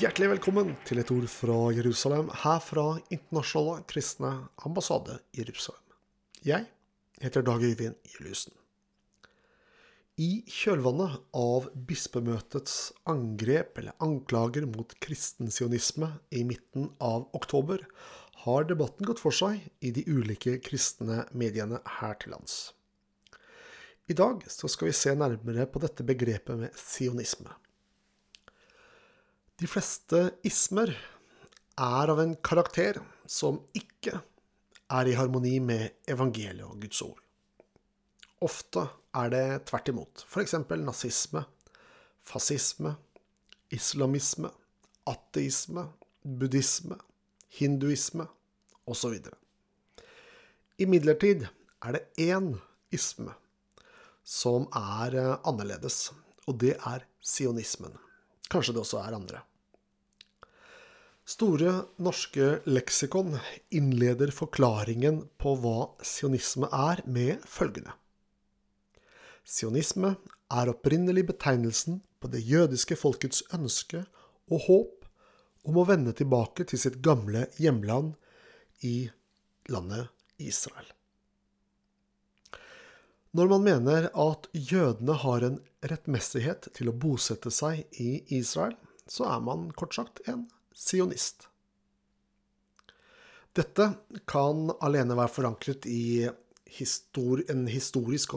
Hjertelig velkommen til et ord fra Jerusalem, her fra Internasjonale kristne ambassade i Jerusalem. Jeg heter Dag Øyvind Juliussen. I kjølvannet av bispemøtets angrep eller anklager mot kristensionisme i midten av oktober, har debatten gått for seg i de ulike kristne mediene her til lands. I dag skal vi se nærmere på dette begrepet med sionisme. De fleste ismer er av en karakter som ikke er i harmoni med evangeliet og Guds ord. Ofte er det tvert imot, f.eks. nazisme, fascisme, islamisme, ateisme, buddhisme, hinduisme osv. Imidlertid er det én isme som er eh, annerledes, og det er sionismen. Kanskje det også er andre. Store norske leksikon innleder forklaringen på hva sionisme er, med følgende. Sionisme er opprinnelig betegnelsen på det jødiske folkets ønske og håp om å vende tilbake til sitt gamle hjemland i landet Israel. Når man mener at jødene har en rettmessighet til å bosette seg i Israel, så er man kort sagt en sionist. Dette kan alene være forankret i histor en historisk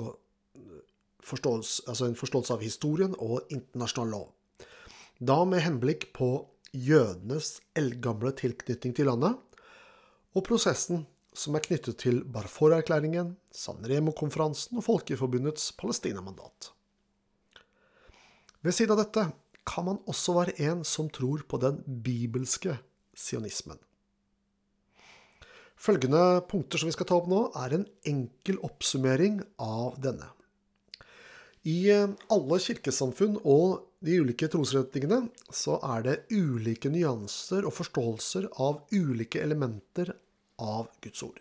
forståelse, altså en forståelse av historien og internasjonal lov. Da med henblikk på jødenes eldgamle tilknytning til landet, og prosessen som er knyttet til Barfor-erklæringen, San Remo-konferansen og Folkeforbundets Palestina-mandat. Ved siden av dette kan man også være en som tror på den bibelske sionismen. Følgende punkter som vi skal ta opp nå, er en enkel oppsummering av denne. I eh, alle kirkesamfunn og de ulike trosretningene så er det ulike nyanser og forståelser av ulike elementer av Guds ord.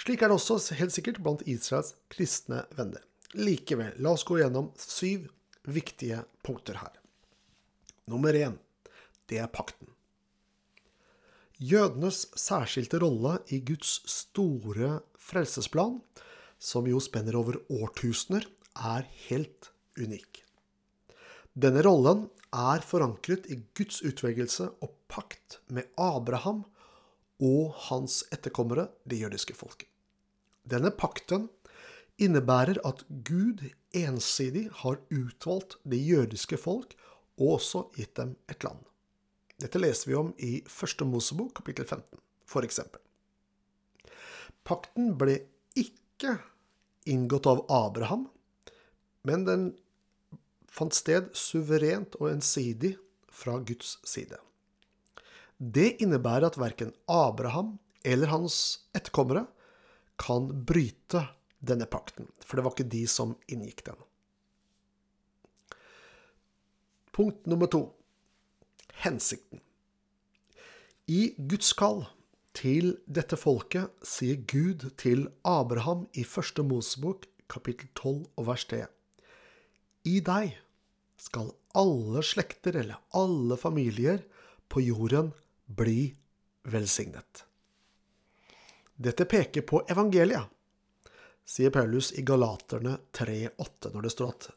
Slik er det også helt sikkert blant Israels kristne venner. Likevel, la oss gå gjennom syv viktige punkter her. Nummer én, det er pakten. Jødenes særskilte rolle i Guds store frelsesplan, som jo spenner over årtusener, er helt unik. Denne rollen er forankret i Guds utvelgelse og pakt med Abraham og hans etterkommere, det jødiske folket. Denne pakten innebærer at Gud ensidig har utvalgt det jødiske folk og også gitt dem et land. Dette leser vi om i Første Mosebok kapittel 15, for eksempel. Pakten ble ikke inngått av Abraham, men den fant sted suverent og ensidig fra Guds side. Det innebærer at verken Abraham eller hans etterkommere kan bryte denne pakten, for det var ikke de som inngikk den. Punkt nummer to hensikten. I Guds kall til dette folket sier Gud til Abraham i første Mosebok kapittel 12 og vers 3. I deg skal alle slekter eller alle familier på jorden bli velsignet. Dette peker på evangeliet, sier Paulus i Galaterne 3,8, når det står at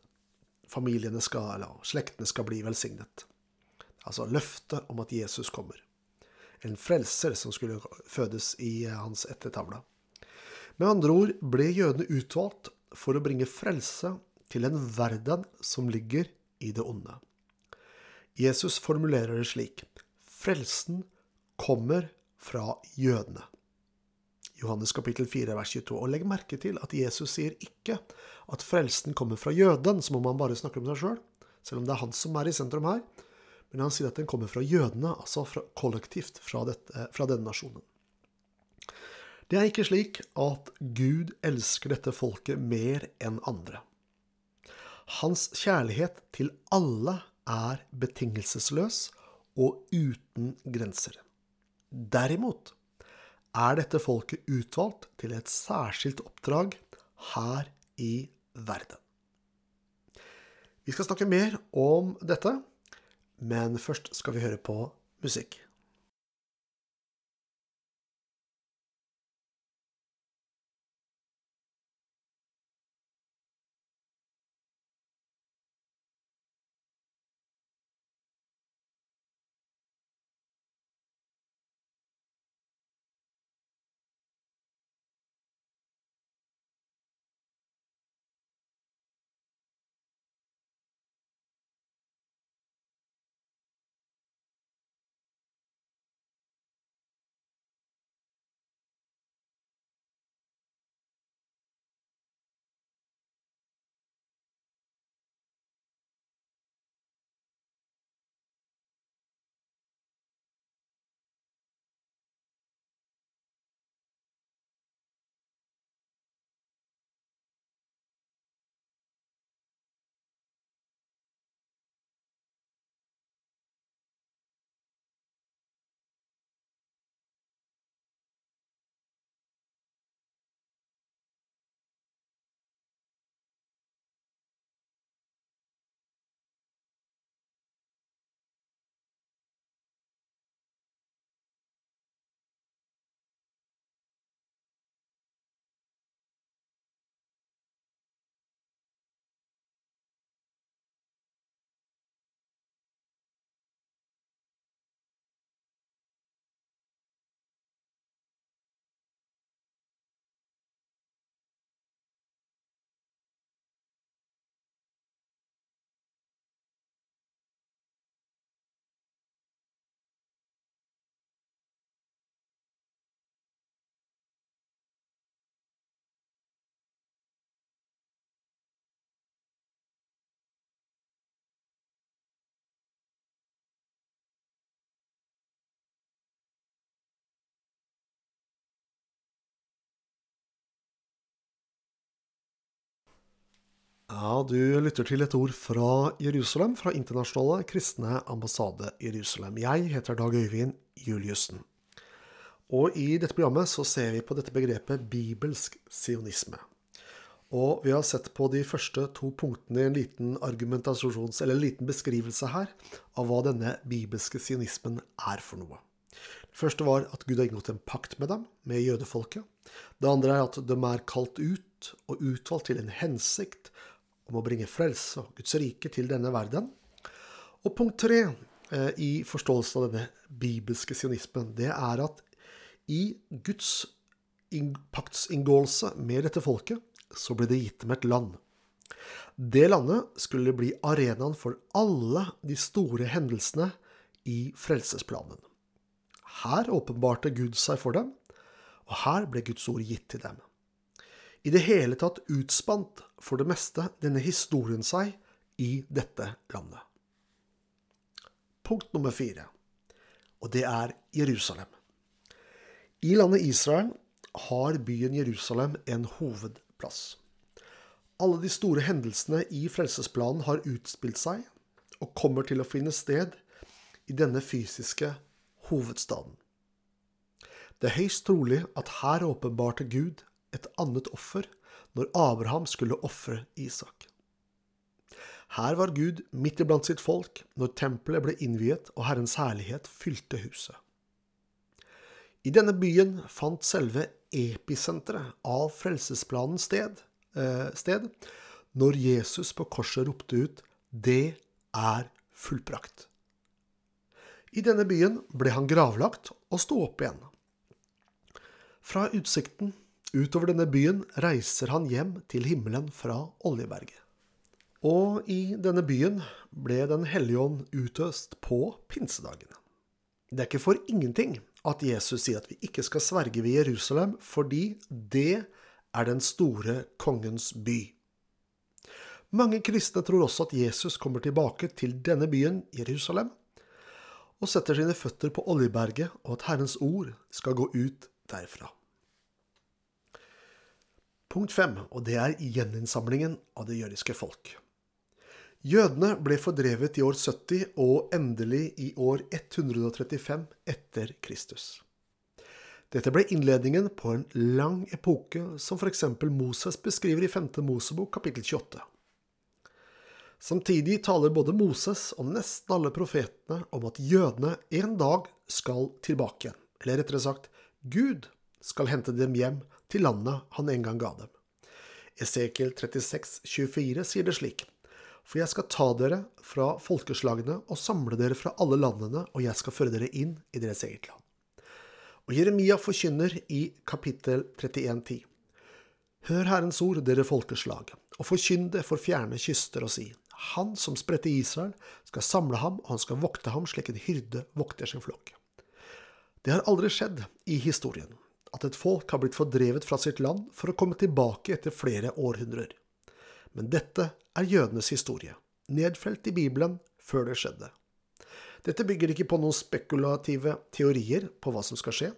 familiene skal, eller slektene skal bli velsignet. Altså løftet om at Jesus kommer. En frelser som skulle fødes i hans ettertavle. Med andre ord ble jødene utvalgt for å bringe frelse til en verden som ligger i det onde. Jesus formulerer det slik Frelsen kommer fra jødene. Johannes kapittel 4 vers 22. Og legg merke til at Jesus sier ikke at frelsen kommer fra jøden, som om han bare snakker om seg sjøl, selv, selv om det er han som er i sentrum her. Men han sier at den kommer fra jødene, altså fra, kollektivt fra, dette, fra denne nasjonen. Det er ikke slik at Gud elsker dette folket mer enn andre. Hans kjærlighet til alle er betingelsesløs og uten grenser. Derimot er dette folket utvalgt til et særskilt oppdrag her i verden. Vi skal snakke mer om dette, men først skal vi høre på musikk. Ja, du lytter til et ord fra Jerusalem, fra Internasjonale kristne ambassade Jerusalem. Jeg heter Dag Øyvind Juliussen. Og i dette programmet så ser vi på dette begrepet bibelsk sionisme. Og vi har sett på de første to punktene i en liten argumentasjons... eller en liten beskrivelse her av hva denne bibelske sionismen er for noe. Det første var at Gud har inngått en pakt med dem, med jødefolket. Det andre er at de er kalt ut og utvalgt til en hensikt om å bringe frelse og Guds rike til denne verden. Og punkt tre eh, i forståelsen av denne bibelske sionismen, det er at i Guds paktsinngåelse med dette folket, så ble det gitt dem et land. Det landet skulle bli arenaen for alle de store hendelsene i frelsesplanen. Her åpenbarte Gud seg for dem, og her ble Guds ord gitt til dem i det hele tatt utspant for det meste denne historien seg i dette landet. Punkt nummer fire, og det er Jerusalem. I landet Israel har byen Jerusalem en hovedplass. Alle de store hendelsene i frelsesplanen har utspilt seg og kommer til å finne sted i denne fysiske hovedstaden. Det er høyst trolig at her åpenbarte Gud et annet offer når Abraham skulle ofre Isak. Her var Gud midt iblant sitt folk når tempelet ble innviet og Herrens herlighet fylte huset. I denne byen fant selve episenteret av frelsesplanen sted, eh, sted når Jesus på korset ropte ut 'Det er fullprakt'. I denne byen ble han gravlagt og sto opp igjen. Fra utsikten Utover denne byen reiser han hjem til himmelen fra Oljeberget. Og i denne byen ble Den hellige ånd utøst på pinsedagen. Det er ikke for ingenting at Jesus sier at vi ikke skal sverge ved Jerusalem, fordi det er den store kongens by. Mange kristne tror også at Jesus kommer tilbake til denne byen, Jerusalem, og setter sine føtter på Oljeberget, og at Herrens ord skal gå ut derfra. Punkt fem, og det er gjeninnsamlingen av det jødiske folk. Jødene ble fordrevet i år 70 og endelig i år 135 etter Kristus. Dette ble innledningen på en lang epoke som f.eks. Moses beskriver i 5. Mosebok kapittel 28. Samtidig taler både Moses og nesten alle profetene om at jødene en dag skal tilbake igjen. Eller rettere sagt, Gud skal hente dem hjem til landet han en gang ga dem. Esekiel 36, 24 sier det slik. For jeg skal ta dere fra folkeslagene og samle dere fra alle landene, og jeg skal føre dere inn i deres eget land. Og Jeremia forkynner i kapittel 31, 10. Hør Herrens ord, dere folkeslag, og forkynn det for fjerne kyster og si. Han som spredte Israel, skal samle ham, og han skal vokte ham slik en hyrde vokter sin flokk. Det har aldri skjedd i historien at et folk har blitt fordrevet fra sitt land for å komme tilbake etter flere århundrer. Men dette er jødenes historie, nedfelt i Bibelen før det skjedde. Dette bygger ikke på noen spekulative teorier på hva som skal skje,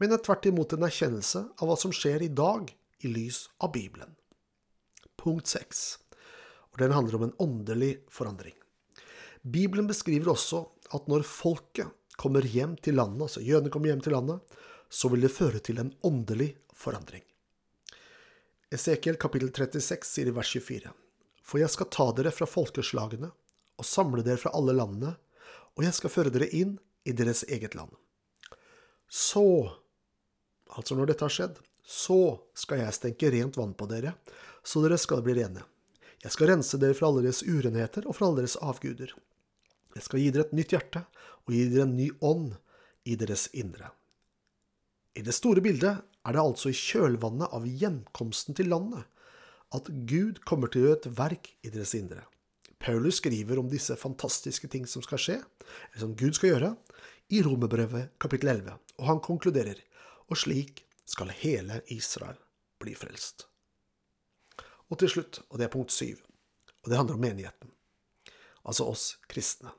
men er tvert imot en erkjennelse av hva som skjer i dag i lys av Bibelen. Punkt 6. Og den handler om en åndelig forandring. Bibelen beskriver også at når folket kommer hjem til landet, altså jødene kommer hjem til landet, så vil det føre til en åndelig forandring. Esekiel kapittel 36 sier i vers 24.: For jeg skal ta dere fra folkeslagene og samle dere fra alle landene, og jeg skal føre dere inn i deres eget land. Så, altså når dette har skjedd, så skal jeg stenke rent vann på dere, så dere skal bli rene. Jeg skal rense dere fra alle deres urenheter og fra alle deres avguder. Jeg skal gi dere et nytt hjerte og gi dere en ny ånd i deres indre. I det store bildet er det altså i kjølvannet av gjenkomsten til landet at Gud kommer til å gjøre et verk i deres indre. Paulus skriver om disse fantastiske ting som skal skje, eller som Gud skal gjøre, i Romerbrevet kapittel 11, og han konkluderer og slik skal hele Israel bli frelst. Og til slutt, og det er punkt syv, og det handler om menigheten, altså oss kristne.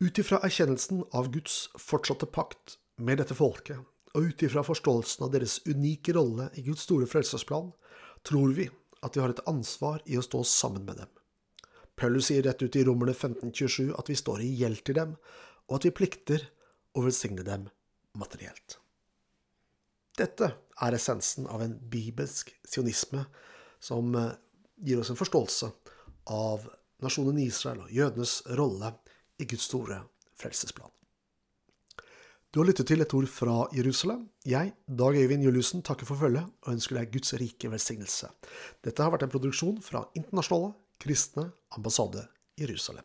Ut ifra erkjennelsen av Guds fortsatte pakt med dette folket, og ut ifra forståelsen av deres unike rolle i Guds store frelsesplan, tror vi at vi har et ansvar i å stå sammen med dem. Paulus sier rett ut i Romerne 1527 at vi står i gjeld til dem, og at vi plikter å velsigne dem materielt. Dette er essensen av en bibelsk sionisme som eh, gir oss en forståelse av nasjonen Israel og jødenes rolle i Guds store frelsesplan. Du har lyttet til et ord fra Jerusalem. Jeg, Dag Øyvind Juliussen, takker for følget og ønsker deg Guds rike velsignelse. Dette har vært en produksjon fra Internasjonale kristne ambassade Jerusalem.